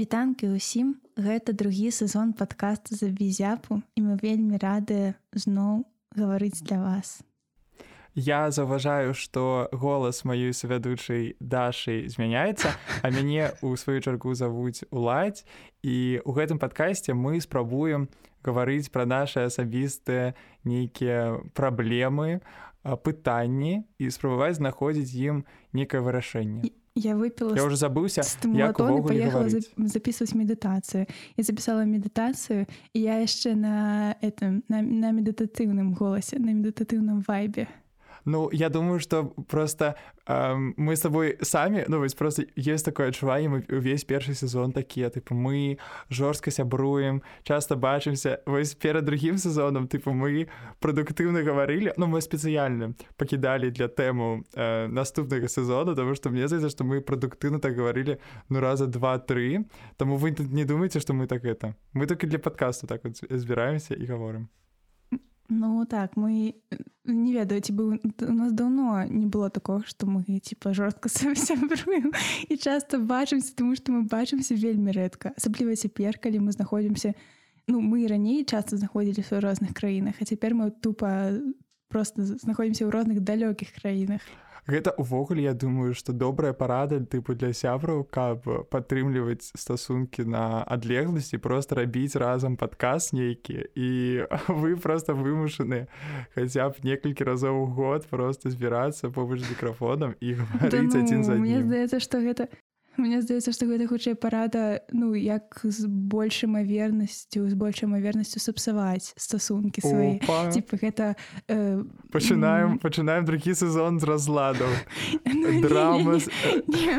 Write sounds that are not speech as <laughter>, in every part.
Вітанкі ўсім. Гэта другі сезон падкасту за візяпу і мы вельмі радыя зноў гаварыць для вас. Я заўважаю, што голас маёй савядучай дашай змяняецца, а мяне ў сваю чаргу завуць уладзь. І ў гэтым падкасці мы спрабуем гаварыць пра нашы асабістыя нейкія праблемы, пытанні і спрабаваць знаходзіць ім некае вырашэнне я выпила я уже забыўся поехала записывать медитацию. Я записала медитацию и я яшчэ на этом на, на медытатыўным голосе на медытатыўным вайбе Ну я думаю что просто э, мы с тобой самі ну вось просто есть такое адчуванне мы увесь першы сезон такія тыпу мы жорстка сябруем часто бачымся вось перад другім сезонам тыпу мы прадуктыўна гаварылі ну мы спецыяльна пакідалі для тэму э, наступнага сезона тому что мне здаецца что мы прадуктыўна так гаварылі ну раза два-тры Таму вы не думаете что мы так это мы только для подкасту так збіраемся і гаворым Ну так мы не ведаю ці быў у нас даўно не было такого што мы типа жорстка сябруем і часто бачымся тому што мы бачымся вельмі рэдка асабліва цяпер калі мы знаходзімся ну мы раней часто знаходзіліся ў розных краінах а цяпер мы тупа просто знаходзімся ў розных далёкіх краінах гэта увогуле я думаю что добрая парада тыпу для сябраў каб падтрымліваць стасункі на адлегласці просто рабіць разам падказ нейкі. І <laughs> вы просто вымушаны хаця б некалькі разоў у год просто збірацца побач з мікрафонам і гаварыць адзін за мне здаецца што гэта <laughs> Мне здаецца што гэта хутчэй парада ну як з большай мавернасцю з большай мавернасцю сапсаваць стасункі свае типа гэта э, пачынаем пачынаем другі сезон з разладаў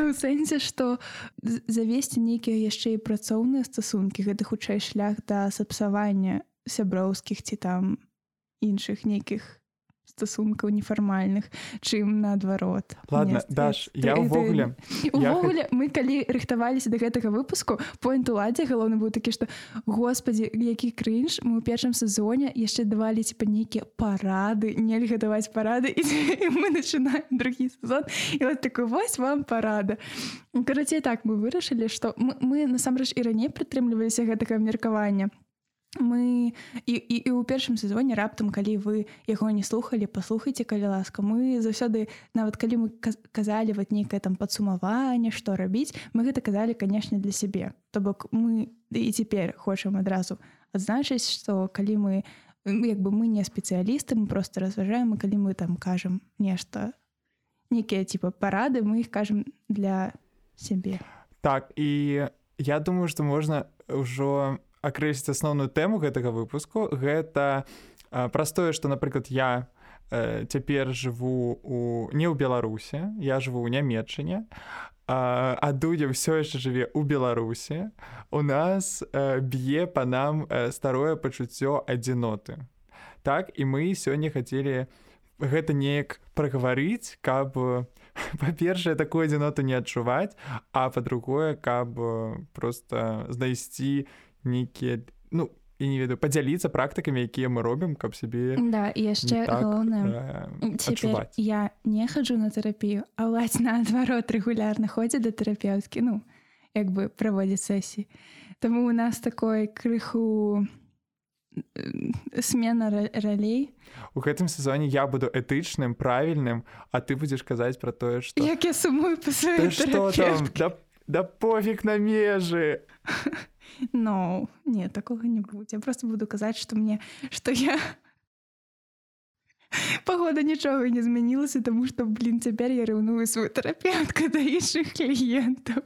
у сэнсе што завесці нейкія яшчэ і працоўныя стасункі гэта хутчэй шлях да сапсавання сяброўскіх ці там іншых нейкіх стасункаў нефармальных чым наадварот. Ладно даш я увогуле увогуле мы калі рыхтаваліся до гэтага выпуску point уладзе галоўны быў такі што господі які крынж мы ў першым сезоне яшчэ давалі типа нейкія парады нельга даваць парады і мы начинаем другі сезон і вот такой вось вам парада карацей так мы вырашылі што мы, мы насамрэч і раней прытрымліваліся гэтага меркавання мы і, і, і ў першым сезоне раптам калі вы яго не слухали паслухайте калі ласка мы заўсёды нават калі мы казалі вот нейкае там падсумаванне што рабіць мы гэта казалі канешне для сябе. То бок мы і цяпер хочам адразу адзначыць што калі мы як бы мы не спецыялісты мы просто разважаем калі мы там кажам нешта нейкія типа парады мы іх кажам для сябе. Так і я думаю что можна ўжо у акрэсліць асноўную тэму гэтага выпуску. Гэта праз тое што напрыклад я э, цяпер жыву у не ў беларусе я жыву ў нямметчане а дудзя ўсё яшчэ жыве ў беларусе у нас э, б'е па нам э, старое пачуццё адзіноты. Так і мы сёння хацелі гэта неяк прагаварыць каб <laughs> па-першае такую адзіноту не адчуваць а па-другое каб просто знайсці нейкія ну і не ведаю падзяліцца практыкамі якія мы робім каб сябе да яшчэ так, галоўна э, я не хаджу на тэрапію а ладзь <laughs> наадварот рэгулярна ходзе да тэрапеўткі ну як бы праводзіць сесіі Таму у нас такой крыху смена ралей у гэтым сезоне я буду этычным правільным а ты будзеш казаць пра тое што як я сумую па да, да пофіг на межы <laughs> <laughs> но не такого не будзе я просто буду казаць что мне <laughs> что я <laughs> погода нічога не змянілася тому что блин цяпер я рыўную свой тэрапевтка да іншых кліентаў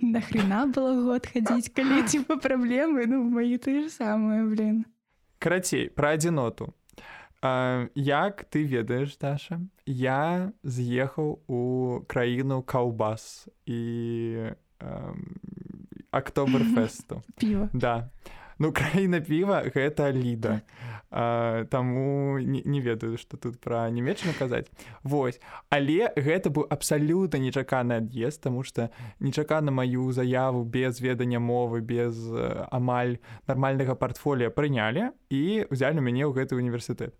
нахрена было год хадзіць калі типа праблемы ну мои ты же самое блин. Карацей про адзіноту як ты ведаеш даша? Я з'ехаў у краіну каўбас і актоберфесту <laughs> піва да. Ну краіна піва гэта ліда а, таму не, не ведаю што тут пра нямецчыну казаць Вось але гэта быў абсалютна нечаканы ад'езд таму што нечакана маю заяву без ведання мовы без амаль нармальнага портфоліа прынялі і ўзялі мяне ў гэты універсітэт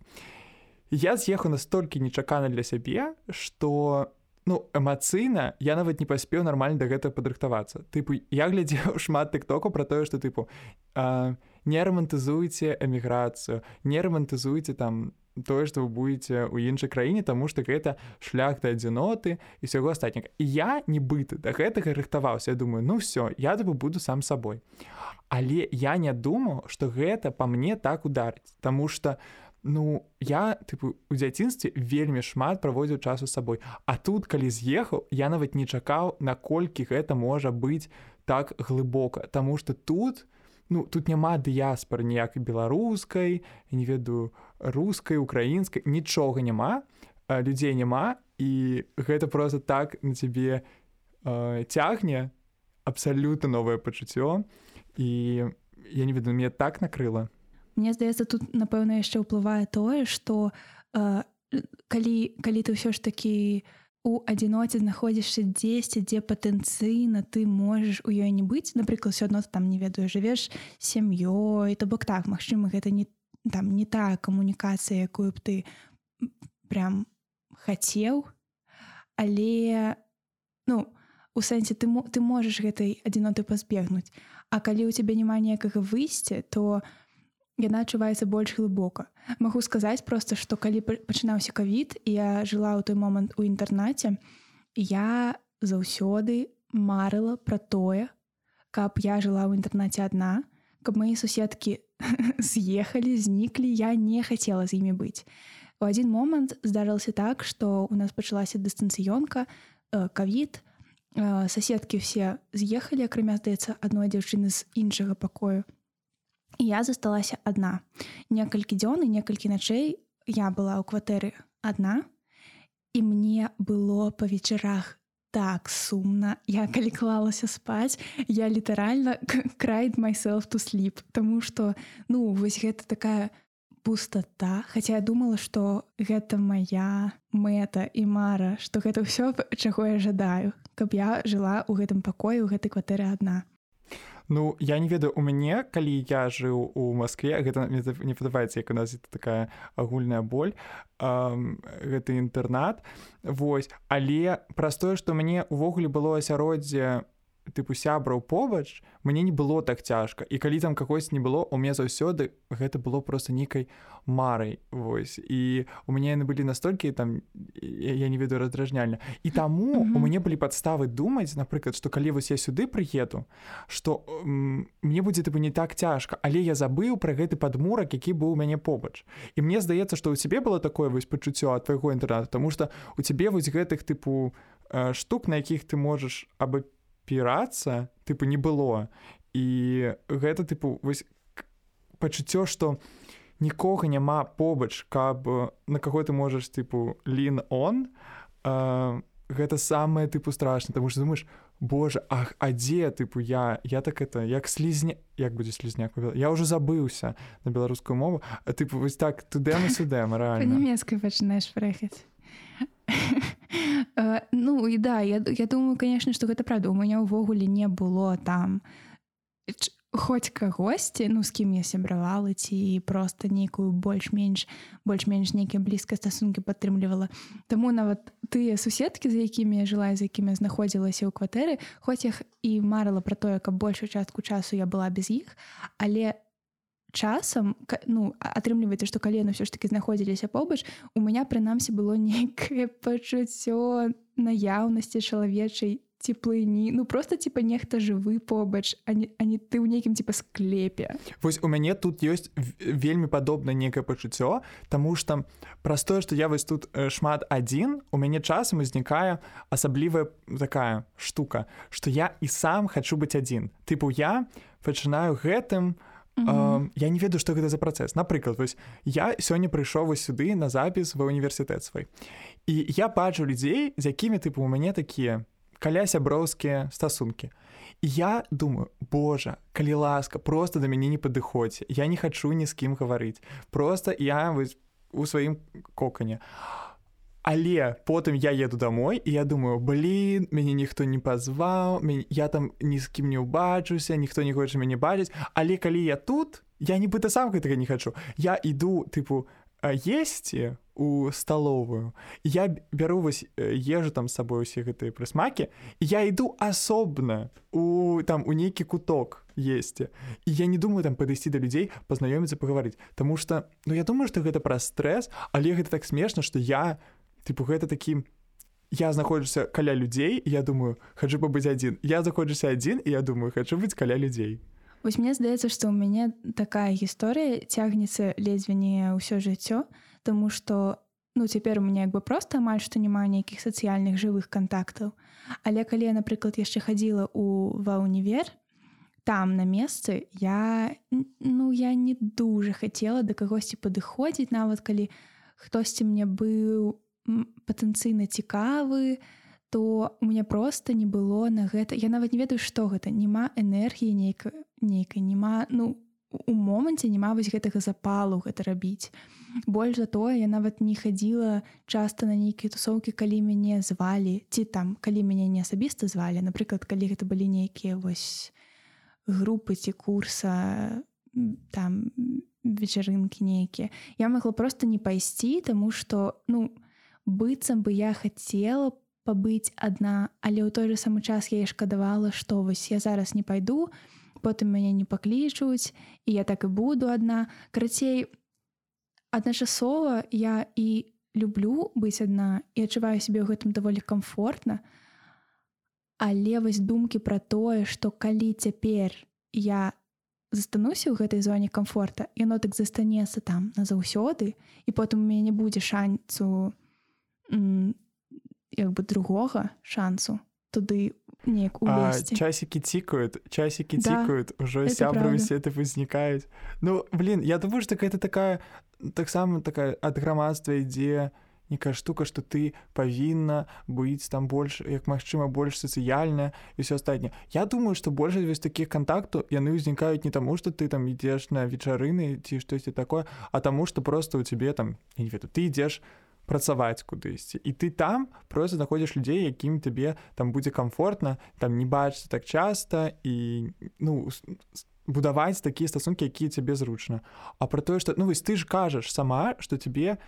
я з'ехаў настолькі нечакана для сябе што ну эмацыйна я нават не паспеў нармальна да гэта падрыхтавацца тыпу я глядзеў <laughs> шмат тыктоку про тое что тыпу а, не романтызуйце эміграцыю не романтызуйце там тое што вы будете ў іншай краіне таму што гэта шлях да адзіноты і ўсяго астатняга я нібыта да гэтага рыхтаваўся я думаю ну все я тыпу буду сам сабой але я не думаў што гэта па мне так ударыць Таму что ну я тыпу у дзяцінстве вельмі шмат праводзіў часу сабой. А тут калі з'ехаў я нават не чакаў наколькі гэта можа быць так глыбока. Таму что тут ну тут няма дыяспор ніякай беларускай не ведаю рускай украінскай нічога няма людзей няма. І гэта просто так на цябе э, цягне абсалютна новае пачуццё. І я не ведаю мне так накрыла Мне здаецца тут напэўна яшчэ ўплывае тое што э, калі калі ты ўсё ж такі у у адзіноце знаходзішся дзесьці дзе патэнцыйна ты можаш у ёй не быць напрыклад все адно там не ведаю жывеш сям'ёй то бок так магчыма гэта не там не тая камунікацыя якую б ты прям хацеў. Але ну у сэнсе ты ты можаш гэтай адзіноты пазбегнуць. А калі ў цябе няма ніякага выйсця то ты яна адчуваецца больш глыбока. Магу сказаць проста, што калі пачынаўся кавід, я жыла ў той момант у інтэрнаце, я заўсёды марыла пра тое, каб я жыла ў інтэрнаце адна, каб мои суседкі з'ехалі, <laughs> зніклі, я не хацела з імі быць. У адзін момант здарылася так, што у нас пачалася дыстанцыёнка, э, кавід, э, соседкі все з'ехалі, акрамя здаецца адной дзяўчыны з іншага пакою я засталася адна некалькі дзён і некалькі начэй я была ў кватэры адна і мне было па вечарах так сумна я <laughs> калі клалася спаць я літаральна крайд myself to sleep Таму что ну вось гэта такая пустата Хаця я думала что гэта моя мэта і мара что гэта ўсё чаго я жадаю каб я жыла ў гэтым пакоі у гэтай кватэры адна Ну я не ведаю у мяне калі я жыў у Маскве гэта не падабаецца як у нас такая агульная боль гэты інтэрнат. Вось але праз тое што мне ўвогуле было асяроддзе тыпу сябраў побач мне не было так цяжка. І калі там какось не было у меня заўсёды гэта было просто нейкай марай Вось. І у мяне яны былі настолькі там я не ведаю раздражняльна. І таму mm -hmm. у мяне былі падставы думаць напрыклад што калі вось я сюды прыеду что мне будзе тыпу не так цяжка але я забыў пра гэты падмурак які быў у мяне побач. І мне здаецца што у цябе было такое вось пачуццё ад твайго інтэрнату тому что у цябе вось гэтых тыпу э, штук на якіх ты можаш абы пірацца тыпу не было. І гэта тыпу вось пачуццё што нікога няма побач каб на каго ты можаш тыпу лін он а, гэта самае тыпу страшна тому что думаешь Боже ах а дзе тыпу я? Я так это як слізня як будзе слізняк я уже забыўся на беларускую мову. А тыпу вось так тудэма сюдэма <laughs> рэальна. Нямецкай пачынаеш прыехаць Э, <laughs> ну і да я, я думаю конечно что гэта правда. У меня ўвогуле не было там хоць кагосьці ну з кім я сябравала ці просто нейкую больш-менш больш-менш нейкія блізкай стасункі падтрымлівала Таму нават тыя суседкі за якімі я жыла з якімі знаходзілася ў кватэры хоць іх і марыла пра тое каб большую частку часу я была без іх але часам ну атрымліваецца што калена ўсё ж таки знаходзіліся побач у меня прынамсі было <laughs> нейкае пачуццё наяўнасці чалавечай теплыні ну просто типа нехта жывы побач а не, а не ты ў нейкім типа склепе. Вось у мяне тут ёсць вельмі падобна некае пачуццё Таму что праз тое што я вось тут шмат адзін у мяне часам узнікае асаблівая такая штука что я і сам хочу быць адзін тыпу я пачынаю гэтым у Mm -hmm. я не ведаю што гэта за працэс напрыклад вось я сёння прыйшоў вось сюды на запіс ва універсітэт свой. І я бачу людзей з якімі тыпу у мяне такія каля сяброўскія стасункі я думаю Божа калі ласка просто да мяне не падыходзь я не хачу ні з кім гаварыць просто я вось у сваім кокане а але потым я еду домой і я думаю блин мяне ніхто не пазваў я там ні з кім не ўбачуся ніхто не хоча мяне бачыць але калі я тут я нібыта сам гэтага не хачу я іду тыпу есці у сталовую я бяру вось ежу там сабой усе гэтыя прысмакі я іду асобна у там у нейкі куток есці я не думаю там падысці да людзей пазнаёміцца пагаварыць Таму что ну я думаю что гэта пра стрэс але гэта так смешна что я тыпу гэта такі я знаходжуся каля людзей я думаю хочу пабыць адзін я заходжуся адзін і я думаю хочу быць каля людзей Вось мне здаецца што ў мяне такая гісторыя цягнецца ледзьве не ўсё жыццё Таму што ну цяпер у меня як бы просто амаль што няма нейкіх сацыяльных жывых кантактаў. Але калі я, напрыклад, яшчэ хадзіла ў ва універ, там на месцы я ну я не дужа хацела да кагосьці падыходзіць нават калі хтосьці мне быў патэнцыйна цікавы, то у меня просто не было на гэта я нават не ведаю што гэта няма энергіі нейкай нейкай няма ну у моманце няма вось гэтага запалу гэта рабіць. Больш за тое я нават не хадзіла часта на нейкія тусоўкі, калі мяне звалі ці там калі мяне не асабіста звалі, напрыклад, калі гэта былі нейкія вось групы ці курса там вечарынкі нейкія. Я магла просто не пайсці, таму што ну быццам бы я хацела пабыць адна, але ў той же самы час я шкадавала, што вось я зараз не пайду, потым мяне не паклічуць і я так і буду адна. Карацей адначасова я і люблю быць адна і адчуваю сябе ў гэтым даволі комфортна але вось думкі пра тое што калі цяпер я застануся ў гэтай зоне комфорта яно так застанецца там назаўсёды і потым у мяне не будзе шанцу як бы другога шансу туды неяк часікі цікают часікі цікают да, ужо сябры сеты вызнікаюць Ну блин я думаю что гэта такая таксама такая ад грамадства ідзе некая штука что ты павінна быць там больш як магчыма больш сацыяльная і все астатняе. Я думаю что большасць вось таких контактаў яны ўзнікаюць не таму что ты там ідзеш на вечарыны ці штосьці такое а таму что просто у тебе там не веду ты ідзеш на працаваць кудысьці. І ты там просто знаходзіш людзей якім табе там будзе комфортна там не бачыцца так часта і ну будаваць такія стасункі якія цябе зручна. А про тое что ну вось ты ж кажаш сама что тебе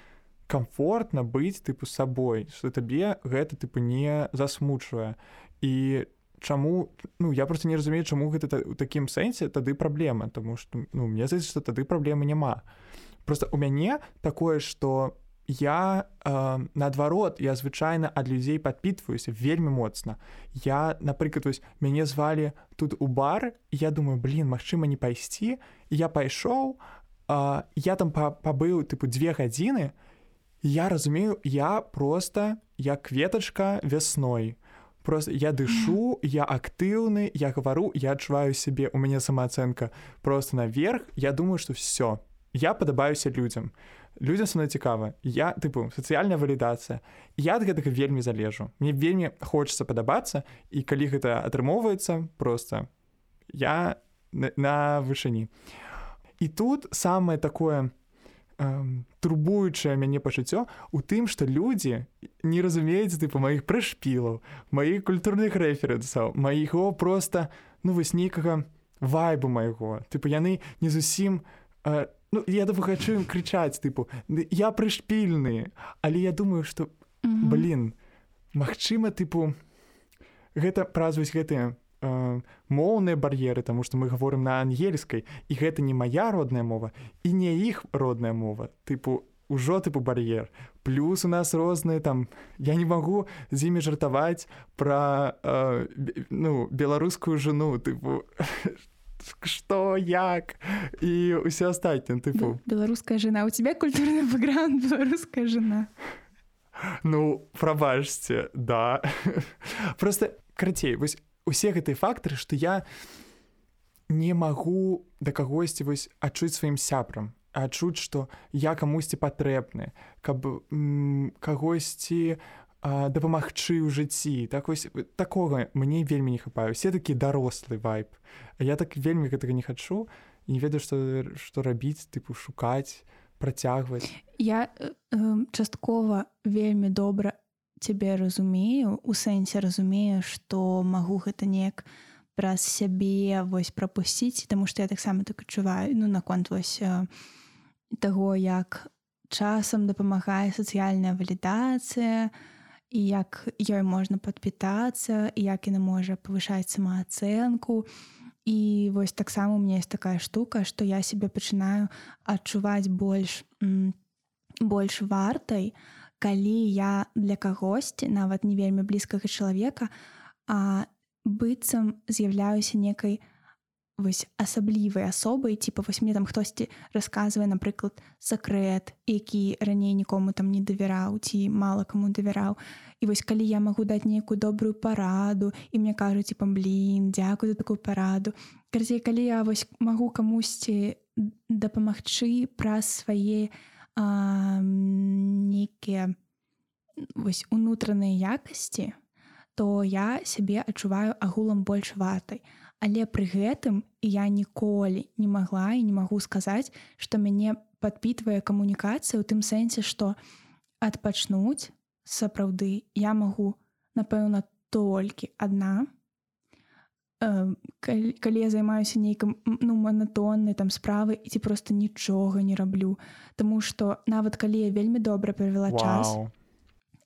комфортна быць тыпу сабой что табе гэта тыпу не засмучвае. І Чаму ну я просто не разумею чаму гэта у такім сэнсе тады праблема тому что ну мне здаецца что тады праблемы няма. Просто у мяне такое что я э, наадварот я звычайна ад людзей падпітваюся вельмі моцна. Я напрыклад вось мяне звалі тут у бар я думаю блин магчыма не пайсці я пайшоў э, я там пабыў тыпу две гадзіны. Я разумею я просто я кветачка вясной. Просто я дышу <laughs> я актыўны я гавару я адчуваю сябе у мяне самаацэнка просто наверх. Я думаю что все я падабаюся людзям. я людзям са мной цікава. Я тыпу сацыяльная валідацыя я ад гэтага вельмі залежу. Мне вельмі хочется падабацца і калі гэта атрымоўваецца просто я на, вышыні. І тут самае такое эм, турбуючае мяне пачуццё у тым што людзі не разумеюць тыпу маіх прышпілаў маіх культурных рэферэнсаў маіго просто ну вось нейкага вайбу майго. Тыпу яны не зусім не Ну, я хочу ім крычаць тыпу я прышпільны але я думаю что блин Мачыма тыпу гэта празваюць гэтыя э, моўныя бар'еры тому что мы говорим на ангельскай і гэта не моя родная мова і не іх родная мова. Тыпу ўжо тыпу бар'ер. Плюс у нас розныя там я не магу з імі жартаваць про э, ну беларускую жену тыпу <laughs> что як і ўсё астатняе тыпу беларуская жена. У тебя культурны бэкграунд беларуская жена. Ну прабачце да. Просто карацей вось усе гэтыя фактары што я не магу да кагосьці вось адчуць сваім сябрам. Адчуць што я камусьці патрэбны каб кагосьці дапамагчы ў жыцці. Так вось такога мне вельмі не хапаю все такі дарослы вайп я так вельмі гэтага не хачу не ведаю што што рабіць тыпу шукаць працягваць. Я э, часткова вельмі добра цябе разумею у сэнсе разумею што магу гэта неяк праз сябе вось прапусціць таму што я таксама так адчуваю. Ну наконт вось таго як часам дапамагае сацыяльная валідацыя і як ёй можна падпітацца як яна можа павышаць самаацэнку і вось таксама у меня есть такая штука што я себе пачынаю адчуваць больш больш вартай калі я для кагосьці нават не вельмі блізкага чалавека а быццам з'яўляюся некай вось асаблівай асобай типа вось мне там хтосьці расказвае напрыклад сакрэт які раней нікому там не давяраў ці мала каму давяраў і вось калі я магу даць нейкую добрую параду і мне кажуць типа блин дзякую за такую параду карцей калі я вось магу камусьці дапамагчы праз свае нейкія вось унутраныя якасці то я сябе адчуваю агулам больш вартай а Але пры гэтым я ніколі не магла і не магу сказаць, што мяне падпітвае камунікацыя ў тым сэнсе, што адпачнуць сапраўды я магу, напэўна, толькі адна. Калі, калі я займаюся нейкам ну манатоннай там справы і ці проста нічога не раблю Таму што нават калі я вельмі добра правяла час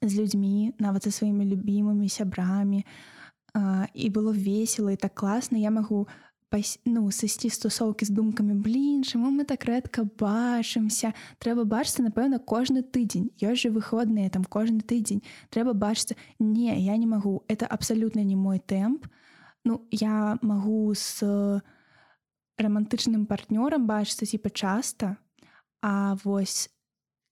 з людзьмі нават за сваімі любімымі сябрамі а, і было весело і так класна я магу ну сысці стасоўкі з думкамі блин чаму мы так рэдка бачымся трэба бачыцца напэўна кожны тыдзень ёсць же выходныя там кожны тыдзень трэба бачыцца не я не магу это абсалютна не мой тэмп ну я магу с романтычным партнёрам бачыцца типа часта а вось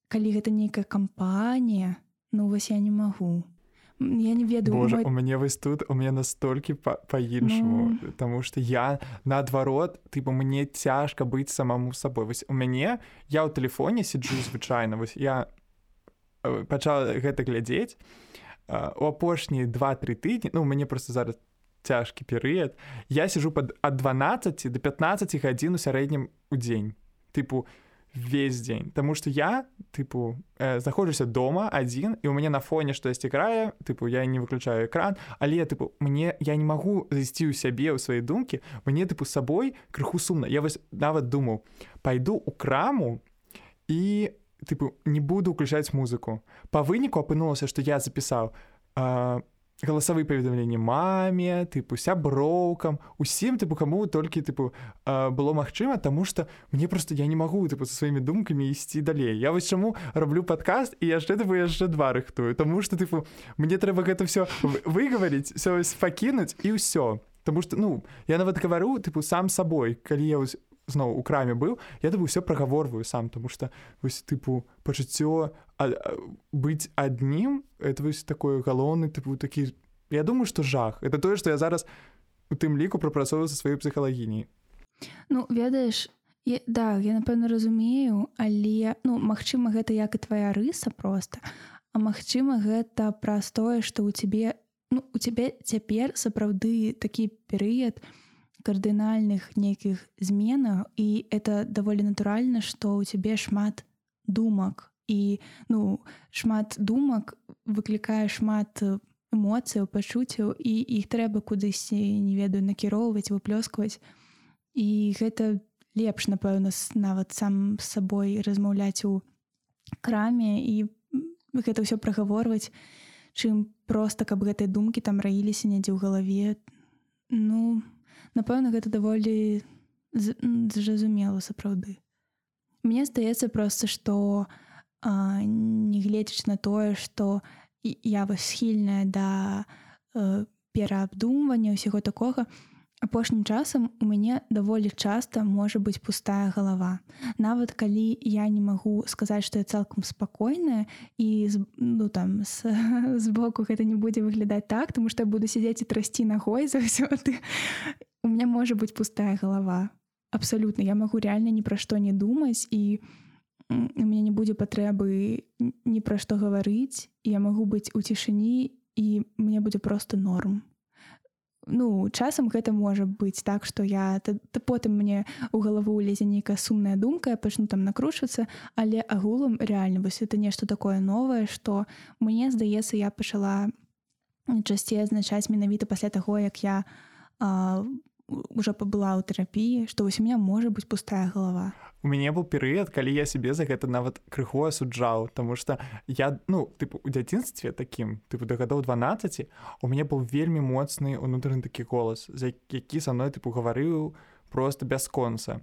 калі гэта нейкая кампанія ну вось я не магу я не ведаю Боже, мой... у мяне вось тут у меня настолькі по-іншаму ну... Таму что я наадварот тыпу мне цяжка быць самому сабой вось у мяне я ў тэлефоне сиджу звычайна вось я э, пачала гэта глядзець у апошнія два-тры тыдні ну у мяне просто зараз цяжкі перыяд я сижу под ад 12 до 15 гадзін у сярэднім у дзень тыпу я весь дзень Таму что я тыпу э, знаходжуся дома адзін і у мяне на фоне штось іграе тыпу я не выключаю экран але тыпу мне я не магу зайсці ў сябе ў свае думкі мне тыпу сабой крыху сумна я вось нават думаў пайду у краму і тыпу не буду уключаць музыку. По выніку апынулася што я запісаў э, галасавы паведамленні маме тыпу сяброўкам усім тыпу каму толькі тыпу было магчыма тому что мне просто я не магу тыпу со сваімі думкамі ісці далей я вось чаму раблю падкаст і яшчэ тыпу яшчэ два рыхтую тому что тыпу мне трэба гэта все выгаварыць все пакінуць і ўсё Таму что ну я нават гавару тыпу сам сабой калі я зноў у краме быў я дабы ўсё прагаворваю сам тому что вось тыпу пачуццё быць аднім это вось такое галоўны тыпу такі я думаю что жах. Это тое что я зараз у тым ліку прапрацоўваю за сваёй псіхалагіні Ну ведаеш я, да я напэўна разумею але ну магчыма гэта як і твоя рыса просто а магчыма гэта праз тое что у цябе ну у цябе цяпер сапраўды такі перыяд у кардынальных нейкіх зменаў і это даволі натуральна што ў цябе шмат думак і ну шмат думак выклікае шмат эмоцыяў пачуццяў і іх трэба кудысьці не ведаю накіроўваць выплёскваць і гэта лепш напэўна нават сам з сабой размаўляць у краме і гэта ўсё прагаворваць чым просто каб гэтай думкі там раіліся недзе ў галаве. Ну напэўна гэта даволі зразумела сапраўды. Мне здаецца просто што негледзяч на тое што я вас схільная да э, пераабдумвання ўсяго такога апошнім часам у мяне даволі часта можа быць пустая галава. Нават калі я не магу сказаць што я цалкам спакойная і ну там <laughs> збоку гэта не будзе выглядаць так тому што я буду сядзець і трасці нагой за ўсё <laughs> ты у меня можа быть пустая голова. Абсолютно. Я могу реально ни пра што не думаць і у меня не будзе патрэбы ні пра што гаварыць я могу быць у цішыні і мне будзе просто норм. Ну часам гэта можа быць так что я та, та потым мне у галаву лезе нейкая сумная думка я пачну там накручвацца але агулам реально вось это нешта такое новае что мне здаецца я пачала часцей азначаць менавіта пасля таго як я уже пабыла ў тэрапіі што вось у меня можа быць пустая голова. У мяне быў перыяд калі я сябе за гэта нават крыху асуджаў тому что я ну тыпу у дзяцінстве такім тыпу да гадоў 12 у мяне быў вельмі моцны унутраны такі голас за які са мной тыпу гаварыў просто бясконца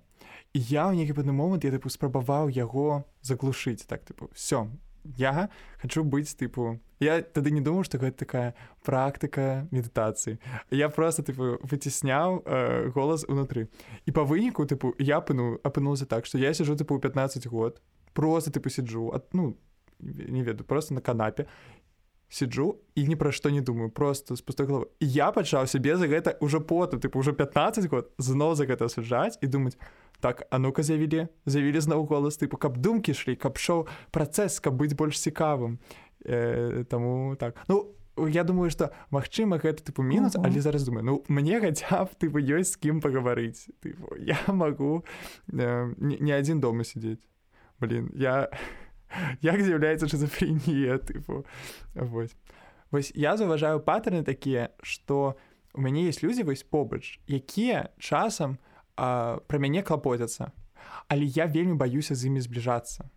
і я ў нейкі пэўны момант я тыпу спрабаваў яго заглушыць так тыпу все я хочу быць тыпу я тады не думаю что гэта такая практыка медытацыі я просто тыпу выцісняў э, голас унутры і по выніку тыпу я пыну апынулся так что я сижу тыпу 15 год просто тыпу сиджу от ну не веду просто на канапе сиджу і ні пра што не думаю просто з пустой головы я пачаў сябе за гэта ўжо потым тыпу уже 15 год зноў за гэта саджаць і думаць так а ну-ка з'явілі завілі зноў голас тыпу каб думкі шлі каб шоў працэс каб быць больш цікавым. Э, таму так. Ну я думаю что магчыма гэта тыпу мінус uh -huh. але зараз думаю ну мне хаця б ты бы ёсць з кім пагаварыць. Я магу э, не, не адзін дома сидзець блин я <laughs> як з'яўляецца шизофренія тыпу вось. Вось я заўважаю паттерны такія что у мяне есть людзі вось побач якія часам а, пра мяне клапоцяцца але я вельмі баюся з імі збліжацца.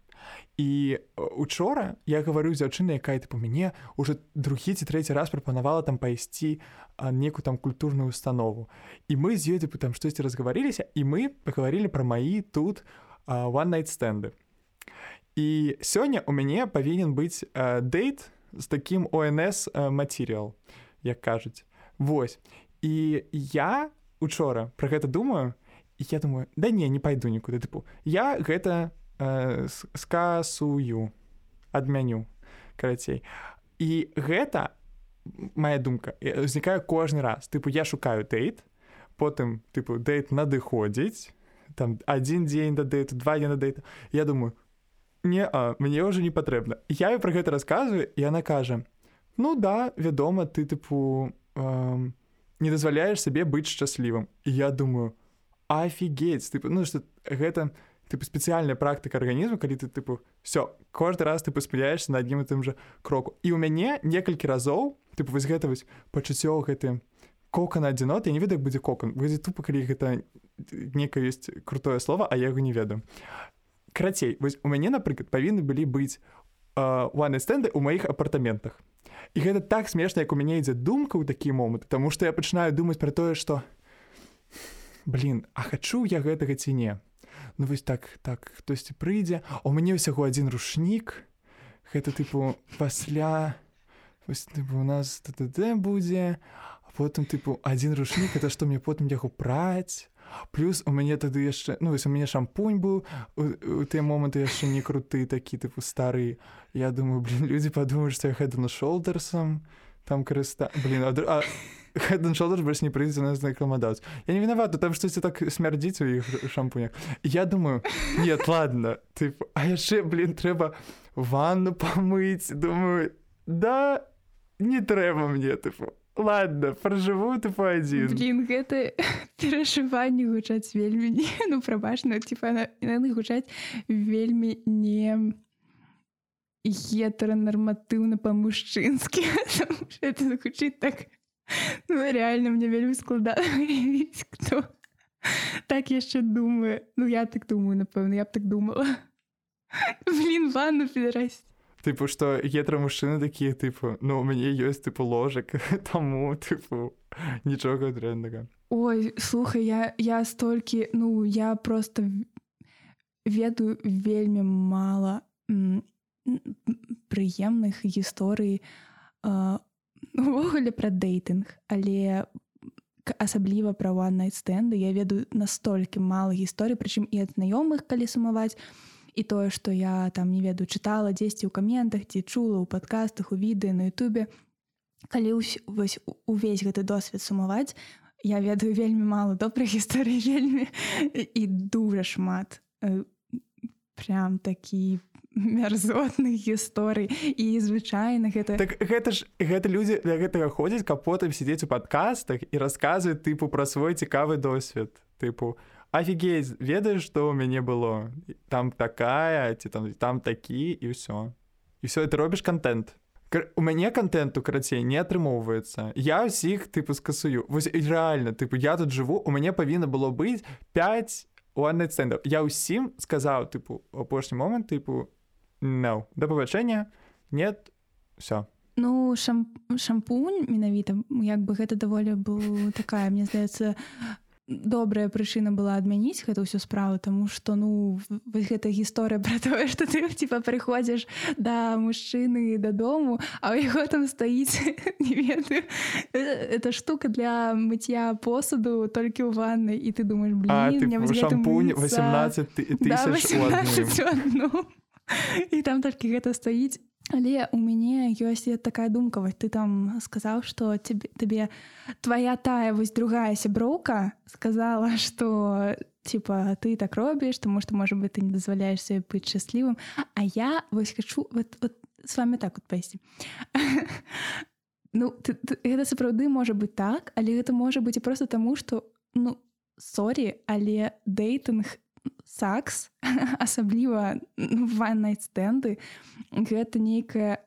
І учора я гаварыў дзяўчына якая тыпу мяне уже другі ці трэці раз прапанавала там пайсці некую там культурную установу і мы з ёй тыпу там штосьці разгаварыліся і мы пагаварылі пра маі тут one night стэнды і сёння у мяне павінен быць дейт з такім онс матэрыял як кажуць. Вось. І я учора про гэта думаю я думаю да не не пайду нікуды тыпу я гэта э, скасую адмяню карацей і гэта моя думка узнікае кожны раз. Тыпу я шукаю дейт потым тыпу дейт надыходзіць там один дзень да дэйту два дня на дэйта я думаю не а мне ўжо не патрэбна я про гэта расказваю і она кажа ну да вядома ты тыпу э, не дазваляеш сабе быць шчаслівым і я думаю офігеть тыпу ну что гэта тыпу спецыяльная практыка арганізму калі ты тыпу все кожны раз ты паспяляешься на адным і тым же кроку і у мяне некалькі разоў тыпу вось гэта вось пачуццё гэты кокан адзінот я не ведаю будзе кокан будзе тупо калі гэта некае ёсць крутое слово а я яго не ведаю. Карацей вось у мяне напрыклад павінны былі быць one стэнды у маіх апартаментах. І гэта так смешна як у мяне ідзе думка ў такі момант тому что я пачынаю думаць про тое что блин а хачу я гэтага ці не? Ну вось так так хтосьці прыйдзе. У мяне ўсяго адзін рушнік. Гэта тыпу пасля тыпу, у нас ТТД будзе. Потым тыпу адзін рушнік это што мне потым яго праць. Плюс у мяне тады яшчэ ну вось у мяне шампунь быў у тыя моманты яшчэ не круты такі тыпу стары. Я думаю блин людзі падумаюць што я хэду на шолдерсам там карыста блин а, а Хэдден Шолдер больш не прыйдзе нас рэкламадаць. Я не вінаваты, там штосьці так смярдзіць у іх шампунях. Я думаю нет ладно ты А яшчэ блин трэба ванну памыць думаю да не трэба мне тыпу ладно пражыву ты па адзін Блін гэта <laughs> перашыванне гучаць вельмі не ну прабачна типа яны гучаць вельмі не гетеранарматыўна па-мужчынскі <laughs> это гучыць так Ну, реально мне вельмі складана хто <laughs> так яшчэ думаю. Ну я так думаю напэўна я б так думала. <laughs> Блин ванну підрасць тыпу што гетра мужчыны такія тыпу ну у мяне ёсць тыпу ложак таму тыпу нічога дрэннага ой слухай я я столькі ну я просто ведаю вельмі мала прыемных гісторый у увогуле пра дэйтынг але асабліва пра one стэнды я ведаю настолькі мала гісторый прычым і ад знаёмых калі сумаваць і тое што я там не ведаю чытала дзесьці ў каментах ці чула ў падкастах у відэа на Ютубе. Калі вось увесь гэты досвед сумаваць я ведаю вельмі мала добрых <laughs> гісторый вельмі і дужа шмат. Прям такі <laughs> мярзотных гісторый і звычайна гэта так гэта ж гэта людзі для гэтага ходзяць каб потым сядзець у падкастах і расказваюць тыпу пра свой цікавы досвед. Тыпу офігець ведаеш што ў мяне было? Там такая ці там там такі і ўсё. І все ты робіш контент. У мяне контенту карацей не атрымоўваецца. Я ўсіх тыпу скасую. Вось реально тыпу я тут жыву у мяне павінна было быць 5 стендаў я ўсім сказаў тыпу апошні момант тыпу no. Да пабачэння нет. Все ну шам шампунь менавіта як бы гэта даволі был такая мне здаецца добрая прычына была адмяніць гэта ўсю справу тому что ну вось гэта гісторыя про тое что ты типа прыходзіш да мужчыны дадому а ў яго там стаіць <laughs> это штука для мыцця посуду толькі ў ванны і ты думаешь шампунь 18 <laughs> і там толькі гэта стаіць Але у мяне ёсць такая думка. Вось ты там сказаў што табе твоя тая вось другая сяброўка сказала <laughs> что типа ты так робіш тому что можа быть ты не дазваляешь себе быць шчаслівым А я вось хочу вот, вот, с вами так вот пайсці <laughs> Ну ты, ты, гэта сапраўды можа быть так але гэта можа быть і просто таму что ну сорі але дейтынг сакс <laughs> асабліва ваннай стэнды гэта нейкая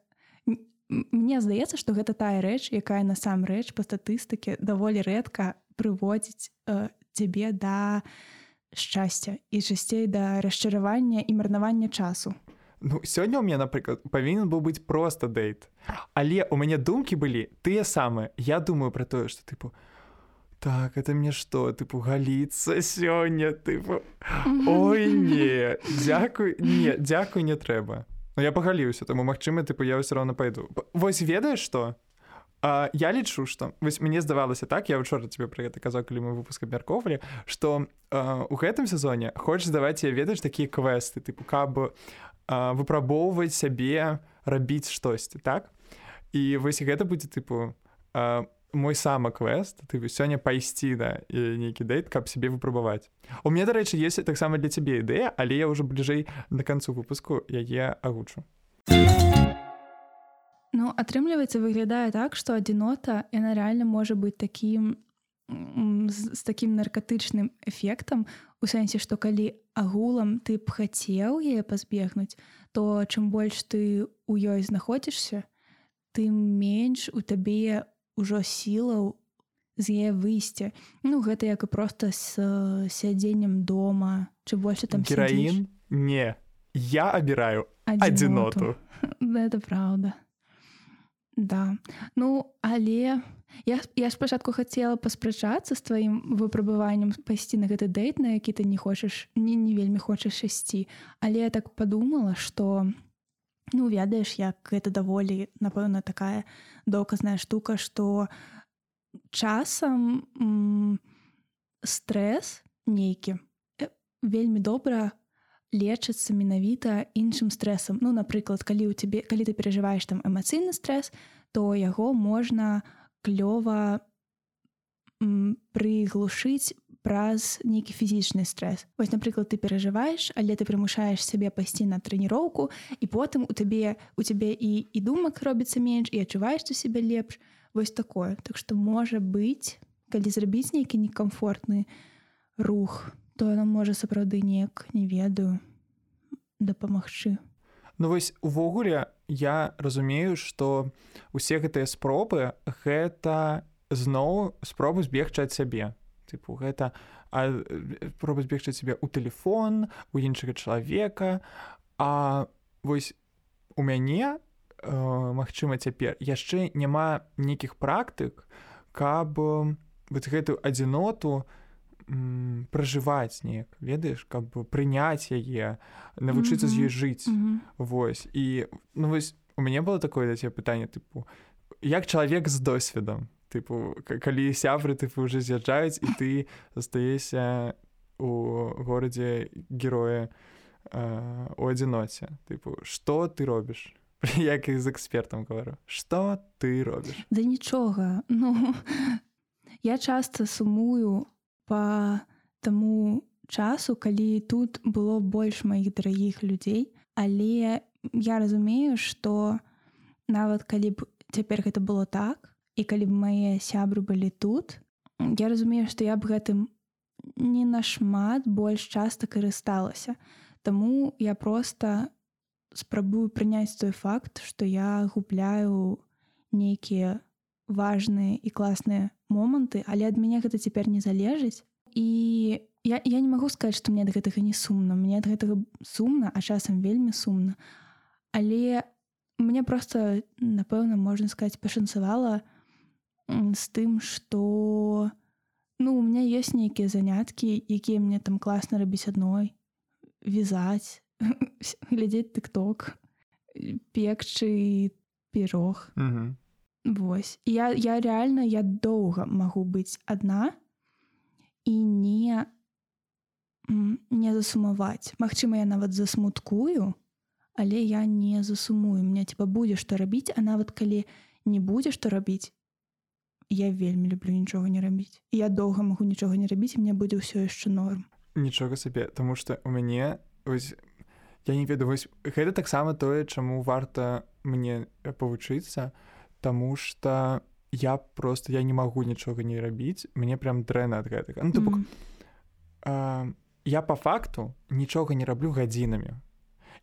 Мне здаецца што гэта тая рэч якая насамрэч па статыстыке даволі рэдка прыводзіць э, цябе да шчасця і часцей да расчаравання і марнавання часу. Ну сёння у меня напрыклад павінен быў быць просто дэйт але у мяне думкі былі тыя самыя я думаю про тое што тыпу так это мне что тыпу галіцца сёння тыпу ой не <laughs> дзякуй не дзякуй не трэба Ну я пагаліўся таму магчыма тыпу я ўсё роўна пайду вось ведаеш что? А, я лічу что? Вось мне здавалася так я учора тебе пра гэта казаў калі мы выпуск абмяркоўвалі что у гэтым сезоне хочаш даваць я ведаеш такія квесты тыпу каб выпрабоўваць сябе рабіць штосьці так? І вось гэта будзе тыпу у мой сама квест ты сёння пайсці да нейкі дэйт каб сябе выпрабаваць у мне дарэчы есть таксама для цябе ідэя але я ўжо бліжэй да канцу выпуску яе агучу Ну атрымліваецца выглядае так што адзінота яна рэальна можа быць такім з, з такім наркатычным эфектам у сэнсе што калі агулам ты б хацеў яе пазбегнуць то чым больш ты у ёй знаходзішся тым менш у табе ўжо сілаў з яе выйсця ну гэта як і проста з сядзеннем дома чы больше там гераін? Не. Я абіраю адзіноту. <laughs> это правда. Да. Ну але я я спачатку хацела паспрачацца з тваім выпрабаваннем пайсці на гэты дэйт на які ты не хочаш не не вельмі хочаш ісці. Але я так падумала что Ну ведаеш як гэта даволі напэўна такая доказная штука што часам стрэс нейкі э, вельмі добра лечыцца менавіта іншым стрэсам Ну напрыклад калі у цябе калі ты перажываеш там эмацыйны стрэс то яго можна клёва прыглушыць праз нейкі фізічны стрэс вось напрыклад ты перажываеш але ты прымушаеш сябе пайсці на трэніроўку і потым у табе у цябе і і думак робіцца менш і адчуваеш ты себе лепш. Вось такое. Так што можа быць калі зрабіць нейкі некамфортны рух то яно можа сапраўды неяк не ведаю дапамагчы Ну вось увогуле я разумею што усе гэтыя спробы гэта зноў спробу збегчы ад сябе тыпу гэта проба збегчы цябе ў телефон у іншага чалавека. А вось у мяне Мачыма цяпер яшчэ няма нейкіх практык каб вот гэтую адзіноту пражываць неяк ведаеш каб прыняць яе навучыцца з ёй жыць. Вось і ну вось у мяне было такое да цябе пытанне тыпу як чалавек з досведам тыпу калі сябры тыпу уже з'язджаюць і ты застаешся у горадзе героя у адзіноце. Тыпу что ты робіш? <laughs> Як і з экспертам говорю что ты робіш? Да нічога. <laughs> Ну я часто сумую по таму часу калі тут было больш маіх дарагіх людзей. Але я разумею что нават калі б цяпер гэта было так і калі б мае сябры былі тут я разумею што я б гэтым не нашмат больш часта карысталася Таму я просто спрабую прыняць той факт што я губляю нейкія важныя і класныя моманты але ад мяне гэта цяпер не залежыць і я, я не магу сказаць што мне ад гэтага не сумна мне ад гэтага сумна а часам вельмі сумна але мне просто напэўна можна сказаць пашанцавала з тым што ну у меня ёсць нейкія заняткі якія мне там класна рабіць адной вязаць <laughs> глядзець тыкток пекчы пірог Вось. Я я реально я доўга магу быць адна і не не засумаваць Мачыма я нават засмуткую але я не засумую. Мне типа будзе што рабіць а нават калі не будзе што рабіць я вельмі люблю нічога не рабіць. Я доўга магу нічога не рабіць мне будзе ўсё яшчэ норм. Нічога сабе тому что у мяне ось я не ведаю вось гэта таксама тое чаму варта мне павучыцца Таму что я просто я не магу нічога не рабіць мне прям дрэнна ад гэтага. Ну, mm -hmm. а, я по факту нічога не раблю гадзінамі.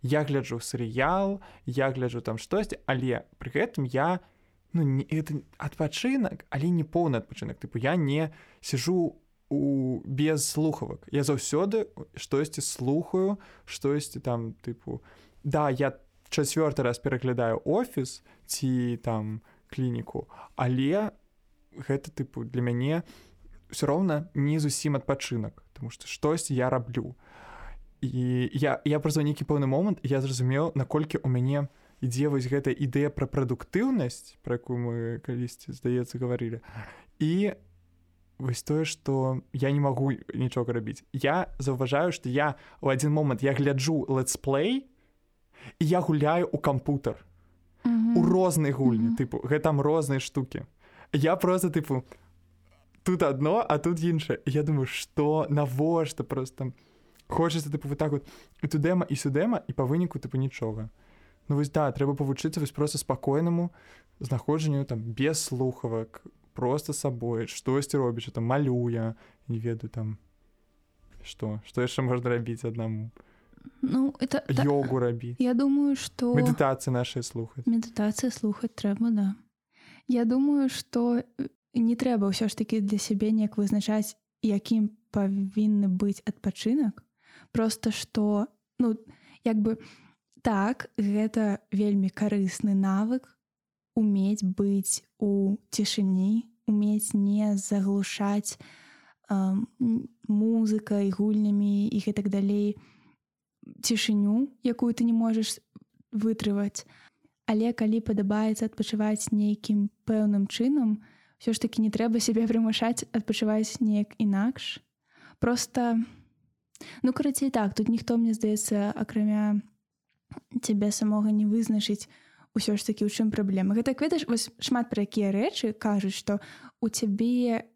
Я гляджу серыял я гляджу там штосьці але пры гэтым я ну не это адпачынак але не поўны адпачынак тыпу я не сижу у у без слухавак я заўсёды штосьці слухаю штосьці там тыпу да я чацвёрты раз пераглядаю офіс ці там клініку але гэта тыпу для мяне все роўна не зусім адпачынак тому что штось я раблю і я я праз нейкі пэўны момант я зразумеў наколькі у мяне ідзе вось гэта ідэя пра прадуктыўнасць про якую мы калісьці здаецца гаварылі. І вось тое что я не магу нічога рабіць. Я заўважаю что я у один момант я гляджу летсплей і я гуляю у кампутер mm -hmm. у рознай гульні mm -hmm. тыпу гэта там розныя штуки я просто тыпу тут одно а тут іншае я думаю что навошта просто хочется тыпу вот так вот і тудэма і сюдэма і па выніку тыпу нічога Ну вось да трэба павучыцца вось просто спакойнаму знаходжанню там без слухавак просто сабой штосьці робіць там малюя не ведаю там что что яшчэ можна рабіць аднаму ну это йогу рабіць я думаю что медытацыі нашай слухаць медытацыя слухаць трэба да. Я думаю что не трэба ўсё ж таки для сябе неяк вызначаць якім павінны быць адпачынак просто что ну як бы так гэта вельмі карысны навык уметь быць у цішыні уметь не заглушаць э, музыкай гульнямі і гэтак далей цішыню якую ты не можаш вытрываць. Але калі падабаецца адпачываць нейкім пэўным чынам ўсё ж таки не трэба сябе прымушаць адпачываць неяк інакш. Просто ну карацей так тут ніхто мне здаецца акрамя цябе самога не вызначыць ўсё ж такі ў чым праблема гэта ведаш вось шмат пра якія рэчы кажуць што у цябе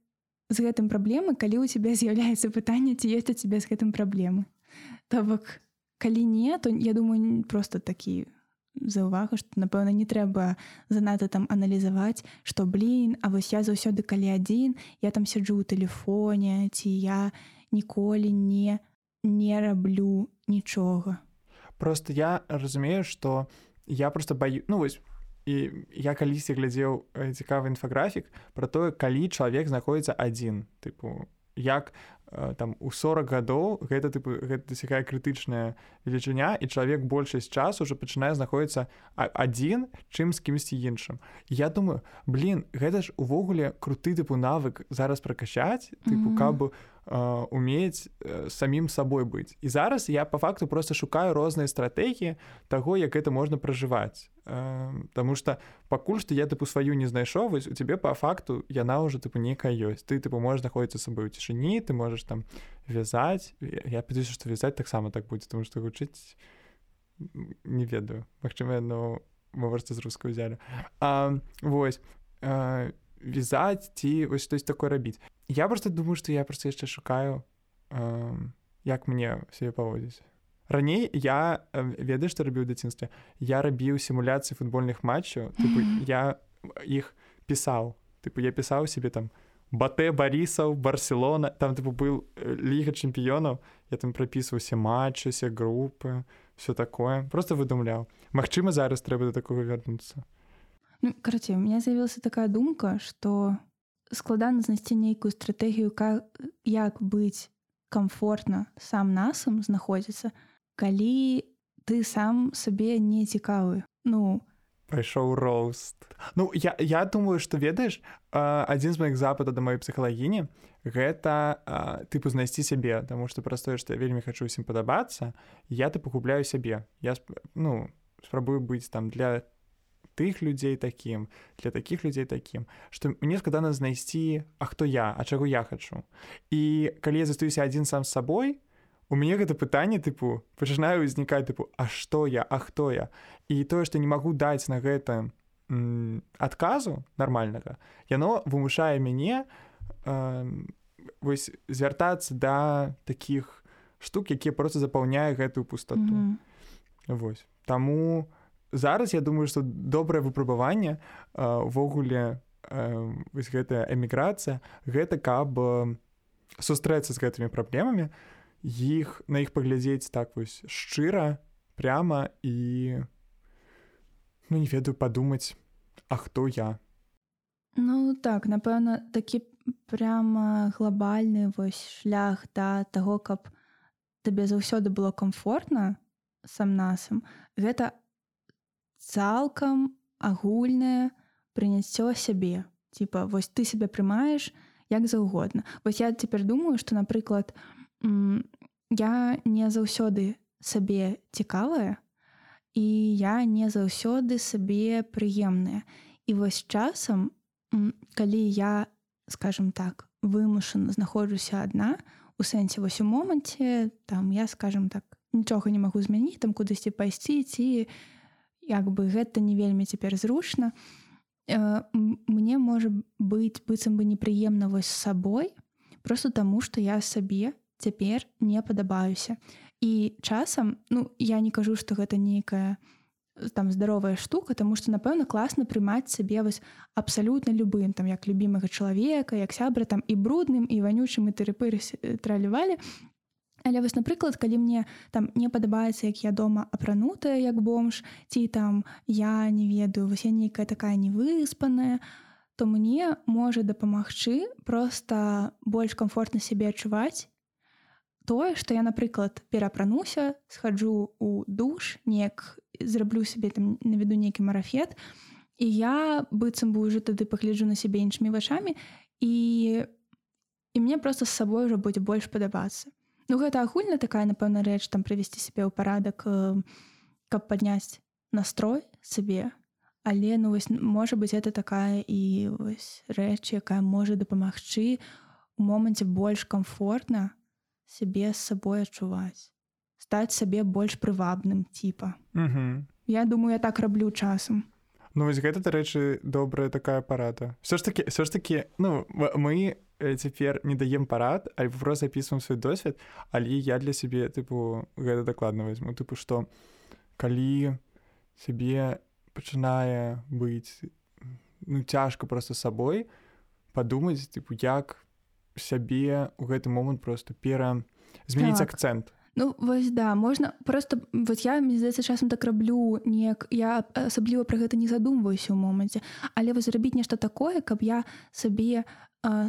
з гэтым праблемы калі у цябе з'яўляецца пытанне ці ёсць у цябе з гэтым праблемы то бок калі не то я думаю просто такі за ўвагу што напэўна не трэба занадта там аналізаваць што блин А вось я заўсёды калі адзін я там сяджу ў тэлефоне ці я ніколі не не раблю нічога просто я разумею что у я просто баю ну вось і я калісьці глядзеў цікавы інфаграфік про тое калі чалавек знаходіцца адзін тыпу як там у 40 гадоў гэта тыпу гэта дасягае крытычная велічыня і чалавек большасць часу уже пачынае знаходіцца адзін чым з кімсьці іншым я думаю блин гэта ж увогуле круты тыпу навык зараз пракачаць тыпу каб бы у умець самім сабой быць і зараз я по факту просто шукаю розныя стратэгіі таго як это можна пражываць Таму что пакуль што я тыпу сваю не знайшоў вось у цябе по факту яна уже тыпу некая ёсць ты тыпу можаш знаходіцца сабой у цішыні ты можаш там вязаць я піду што вязаць таксама так будзе тому что вучыць не ведаю. Магчыма но мы можете з рускай узялі восьось вязаць ці вось штось такое рабіць я просто думаю что я просто яшчэ шукаю э, як мне себе паводзіць раней я ведаю што рабіў дзяцінстве я рабіў сімуляцыі футбольных матчаў <laughs> я іх пісаў тыпу я пісаў себе там батэ барисаў барселона там тыпу был ліга чэмпіёнаў я там прапісваўся матчыся групы все такое. Просто выдумляў Магчыма зараз трэба да такого вярнуцца ну, карацей у меня з'явілася такая думка что складана знайсці нейкую стратэгію как як быць комфортна сам насам знаходзіцца калі ты сам сабе не цікавы ну пайшоў рост. Ну я, я думаю что ведаеш адзін з моих запада да маёй псіхалагіні гэта тыпу знайсці сябе Таму што праз тое што я вельмі хачу усім падабацца я ты пагубляю сябе я ну спрабую быць там для тых людзей такім для такіх людзей такім што мне складана знайсці А хто я а чаго я хачу. І калі я застаюся адзін сам сабой у мяне гэта пытанне тыпу пачынаю ўзнікаць тыпу А што я а хто я? І тое што не магу даць на гэта адказу нармальнага яно вымушае мяне на вось звяртацца да такіх штук якія просто запаўняе гэтую пустоту mm -hmm. Вось. Таму зараз я думаю што добрае выпрабаванне увогуле вось гэтая эміграцыя гэта каб сустрэцца з гэтымі праблемамі іх на іх паглядзець так вось шчыра прямо і ну не ведаю падумаць А хто я. Ну так напэўна такі прямо глобальны вось шлях да таго каб табе заўсёды было комфортна сам насам гэта цалкам агульнае прыняццё сябе. Типа вось ты себе прымаеш як заўгодна. Вось я цяпер думаю что напрыклад я не заўсёды сабе цікавая і я не заўсёды сабе прыемная. І вось часам калі я скажем так вымушана знаходжуся адна у сэнсе вось у моманце там я скажем так нічога не магу змяніць там кудысьці пайсці ці як бы гэта не вельмі цяпер зручна э, мне можа быць быццам бы непрыемна вось сабой просто таму што я сабе цяпер не падабаюся. І часам ну я не кажу што гэта нейкая не там здаровая штука тому что напэўна класна прымаць сабе вось абсалютна любым там як любімага чалавека як сябра там і брудным і ванючым і тэрыпыры тралівалі але вось напрыклад калі мне там не падабаецца як я дома апранутая як бомж ці там я не ведаю вось я нейкая такая невыспаная то мне можа дапамагчы просто больш комфортна сябе адчуваць. Тое што я напрыклад перапрануся схаджу у душ неяк зраблю сабе там наведу нейкі марафет і я быццам бы уже тады пагляджу на сябе іншымі вачамі і і мне просто з сабой уже будзе больш падабацца Ну гэта агульна такая напэўна рэч там прывесці сябе ў парадак каб падняць настрой сабе але ну вось можа быць это такая і вось рэч якая можа дапамагчы у моманце больш комфортна сябе з сабой адчуваць стаць сабе больш прывабным типа. Я думаю я так раблю часам. Ну вось гэта дарэчы добрая такая парада. Все ж таки все ж таки ну мы цяпер не даем парад альбо просто записываем свой досвед але я для сябе тыпу гэта дакладна возьму. Тыпу что калі сябе пачынае быць ну цяжка просто сабой падумаць тыпу як сябе у гэты момант просто пера змяніць так. акцэнт Ну вось да можна просто вот я мне здаецца часам так раблю неяк я асабліва пра гэта не задумваюся ў моманце але вы зрабіць нешта такое каб я сабе э,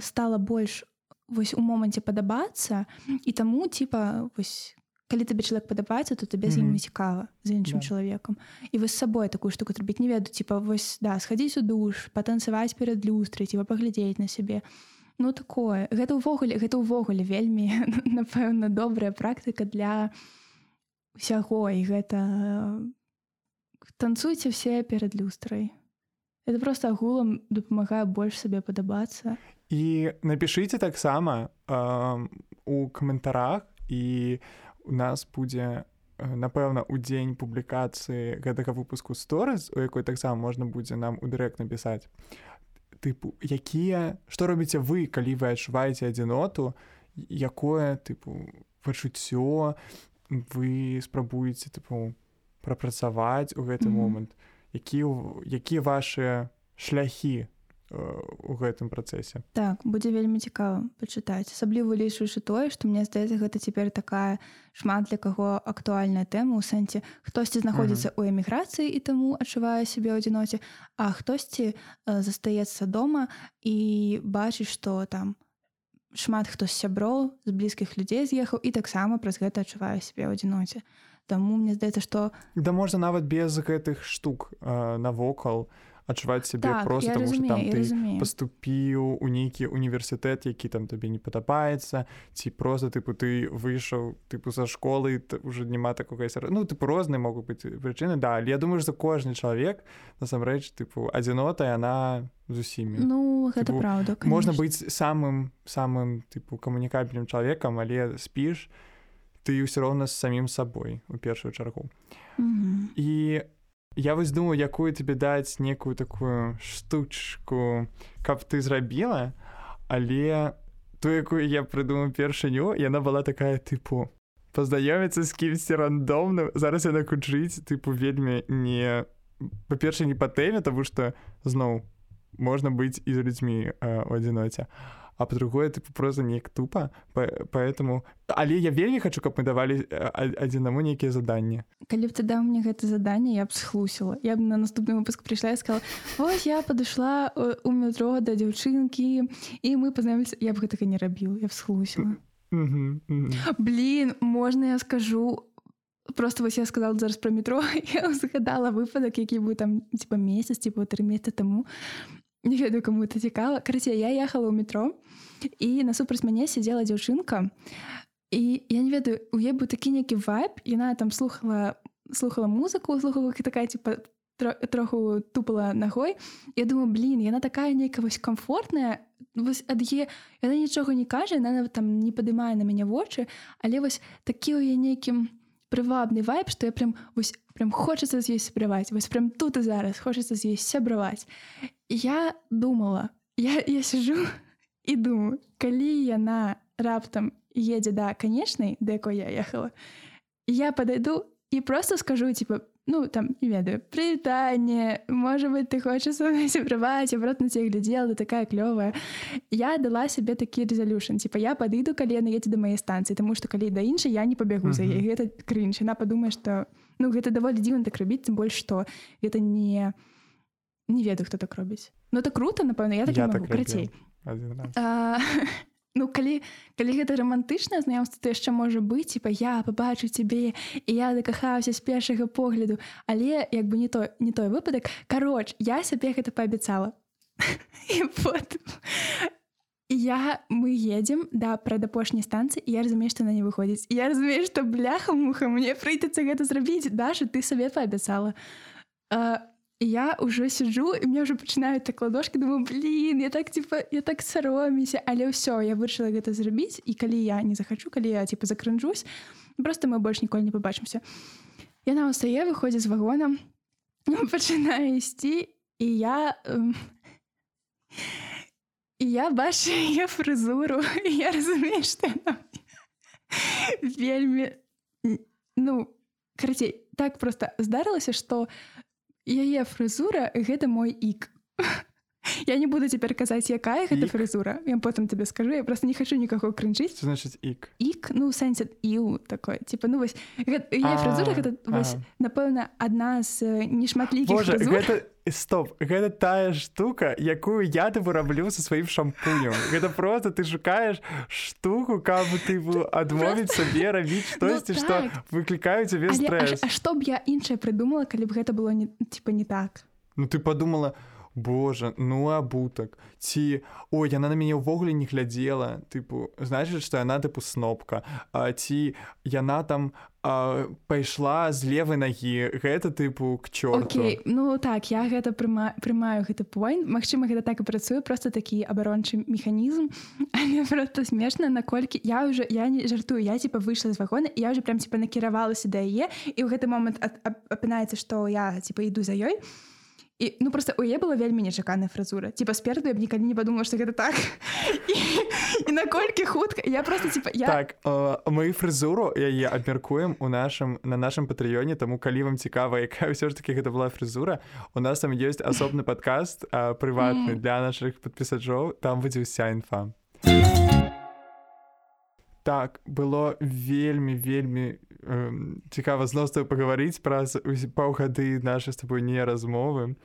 стала больш вось у моманце падабацца і таму типа вось калі табе чалавек падабаецца то табе з ім цікава з іншым да. чалавекам і вы з сабой такую штуку зрабіць не веду типа вось да схадзіць у душ патанцаваць перад люстрай ці паглядзець на сябе Ну такое. Гэта ўвогуле гэта ўвогуле вельмі <laughs> напэўна добрая практыка для усяго і гэта танцуйце все перад люстрай это просто агулам дапамагае больш сабе падабацца і напішыце таксама э, у каментарах і у нас будзе напэўна у дзень публікацыі гэтага выпуску сторыс у якой таксама можна будзе нам у дырэкт напісаць тыпу якія? Што робіце вы калі вы адчуваеце адзіноту якое тыпу пачуццё вы спрабуеце тыпу прапрацаваць у гэты mm -hmm. момант які якія ваши шляхі у гэтым працэсе? Так будзе вельмі цікава пачытаць. Асабліва лічуючы тое што мне здаецца гэта цяпер такая шмат для каго актуальная тэма ў сэнсе хтосьці знаходзіцца ў эміграцыі і таму адчувае сябе ў адзіноце а хтосьці застаецца дома і бачыць што там шмат хто з сяброў з блізкіх людзей з'ехаў і таксама праз гэта адчувае сябе ў адзіноце Таму мне здаецца што да можна нават без гэтых штук навокал у адчуваць сябе так, просто тому разумею, там ты разумею. паступіў у нейкі універсітэт які там табе не падабаецца ці просто тыпу ты выйшаў тыпу са школы уже няма такога ну тыпу розныя могуць быць прычыны да але я думаю за кожны чалавек насамрэч тыпу адзінота яна з усімі ну гэта типу, правда конечно. можна быць самым самым тыпу камунікабельным чалавекам але спіш ты ўсё роўна з самім сабой у першую чаргу mm -hmm. і я вось думаю якую тебе даць некую такую штучку каб ты зрабіла але ту якую я прыдумаў першыню яна была такая тыпу пазнаёміцца з кімсьці рандомным зараз яна кучыць тыпу вельмі не па-перша не па тэме тому что зноў можна быць і з людзьмі у адзіноце а а по-другое ты просто неяк тупо. Поэтому але я вельмі хочу каб мы давалі адзінаму нейкія заданні калі б ты даў мне гэта заданне я б схлусіла я б на наступны выпуск прыйшла і сказала ось я падышла у метро да дзяўчынкі і мы пазнаемся я б гэтага не рабіў я б схлусіла блин можна я скажу? Просто вось я сказала зараз пра метро <laughs> я загадала выпадак які быў там типа месяц типа тры месяца таму <laughs> не ведаю кому это цікава караце я ехала ў метро і насупраць мяне сидзела дзяўчынка і я не ведаю у ей быў такі нейкі вайб яна там слухала слухала музыку слухала такая типа троху тупала ногой. Я думаю блин яна такая нейкая вось комфортная вось ад е яна нічога не кажа она там не падымае на мяне вочы але вось такі у я нейкім прывабны вайб што я прям вось прям хочацца з ёй сябраваць вось прям тут і зараз хочацца з ёй сябраваць я думала я, я сижу <laughs> і думаю калі яна раптам едзе да канечнай да якой я ехала я подойду і просто скажу типа ну там не ведаю прывітанне можа быть ты хочаш сябраваць аброт на цех глядзела да такая клёвая я дала сябе такі резолюшн типа я падыду калі яна едзе да маёй станцыі тому что калі да іншай я не пабегу за яе гэта крынч яна падумае что ну гэта даволі дзіўна так рабіць тым больш што гэта не не ведаю хто так робіць Ну это круто напэўна я так, так крацей <laughs> Ну калі калі гэта романтычнае знаёмство то яшчэ можа быць типа я побачу цябе і я дакахаўся з першага погляду але як бы не то не той выпадак кароч я сябе гэта паабяцала я мы едем да прад апошняй станцыі я разумею што на не выходзіць я разумею што бляха муха мне прыйдецца гэта зрабіць даша ты сабе паабяцала я уже сижу і мне уже пачынаюць так ладошки думаю блин я так типа я так сароміся але ўсё я вырашыла гэта зрабіць і калі я не захочу калі я типа закрынжусь просто мы больш ніколі не побачымся яна устае выходзіць з вагонам пачынаю <laughs> ісці і я і я бачу <laughs> я фрызуру <laughs> я разумею что вельмі ну карацей так просто здарылася что у яе фрызура гэта мой ік <laughs> <laughs> я не буду цяпер казаць якая гэта фрызура я потым тебе скажу. Я просто не хочу нікаго крынчыць значит ік ік ну сэнсе іу такое типа ну вось фрызура гэта вось напэўна адна з нешматлікіх стоп гэта тая штука якую я ты выраблю со сваім шампунем. Гэта просто ты шукаеш штуку каб ты адмовіць сабе рабіць штосьці ну, так. што выклікаю цябе што б я іншае прыдумала калі б гэта было не типа не так? Ну ты подумала у Боже ну абутак ці ой яна на мяне ўвогуле не глядзела тыпу значит что яна тыпу снопка. А, ці яна там а, пайшла з левой нагі гэта тыпу к чорту okay. Ну так я гэта прыма, прымаю гэты point Мачыма гэта так і працую просто такі абарончы механізм. <laughs> Просто смешна наколькі я уже я не жартую я типа выйшла з вагона я уже прям типа накіравалася да яе і ў гэты момант апынаецца што я типа іду за ёй. і і ну просто у яе была вельмі нечаканая фразура типа спереду я б нікалі не подумала что гэта так. <laughs> І, і наколькі хутка. Я просто типа я так э, мы фрызуру яе абмяркуем у нашым на нашым патрыёне таму калі вам цікава якая ўсё ж таки гэта была фрызура у нас там ёсць асобны падкаст прыватны Мгм. для наших падпісаджоў там будзе ўся інфа так было вельмі вельмі цікава зноў з тобой пагаварыць праз паўгады нашай з тобой не размовы.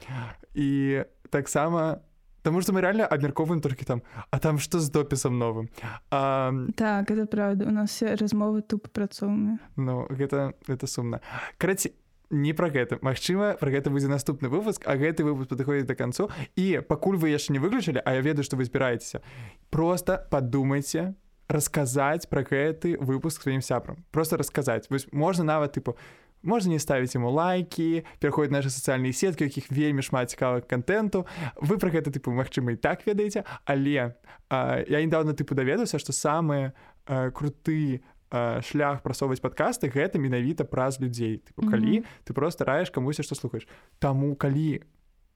І таксама Таму што мы реально абмяркоўваем толькі там а там што з допісам новым? А, так это правда у нас все размовы тупо працоўныя. Ну гэта это сумна. Караці не пра гэта. Магчыма пра гэта будзе наступны выпуск а гэты выпуск падыходзіць да канцу. І пакуль вы яшчэ не выключылі а я ведаю што вы збіраецеся просто падумайце расказаць пра гэты выпуск сваім сябрам просто расказаць вось можна нават тыпу можна не ставіць ему лайки пераходзіць нашы сацыяльныя сеткі якіх вельмі шмат цікавых контенту. Вы пра гэта тыпу магчыма і так ведаеце але а, я недавно тыпу даведаўся што самы а, круты а, шлях прасоўваць падкасты гэта менавіта праз людзей тыпу, калі ты просто раеш камусьці што слухаеш таму калі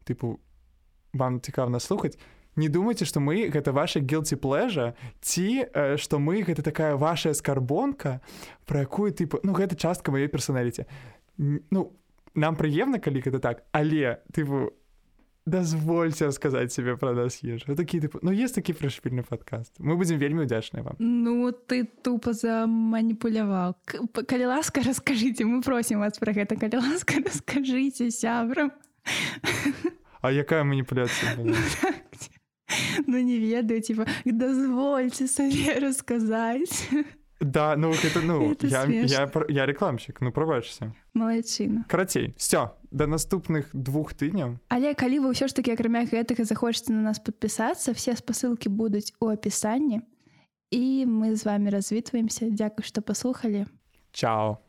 тыпу вам цікава слухаць не думайце што мы гэта ваша гілці плежа ці э, што мы гэта такая вашая скарбонка про якую тыпу ну гэта частка маёй персоналіце ну нам прыемна калі гэта так але тыпу дазвольце расказаць сябе пра нас еш такі тыпу ну есть такі прышпільны падкаст. Мы будзем вельмі удзячныя вам. Ну ты тупо заманіпуляваў. П- калі ласка раскажыце мы просім вас пра гэта. Калі ласка <laughs> раскажыце сябрам. А якая маніпуляцыя была? <laughs> <laughs> Ну не ведаю типа дазвольце сабе <laughs> расказаць да ну гэта ну Это я, я, я рекламщик ну прабачся малайчына карацей все да наступных двух тыдняў Але калі вы ўсё ж таки акрамя гэтага захочаце на нас подпісацца все спасылкі будуць у апісанні і мы з вами развітваемся Дякую што паслухалі чао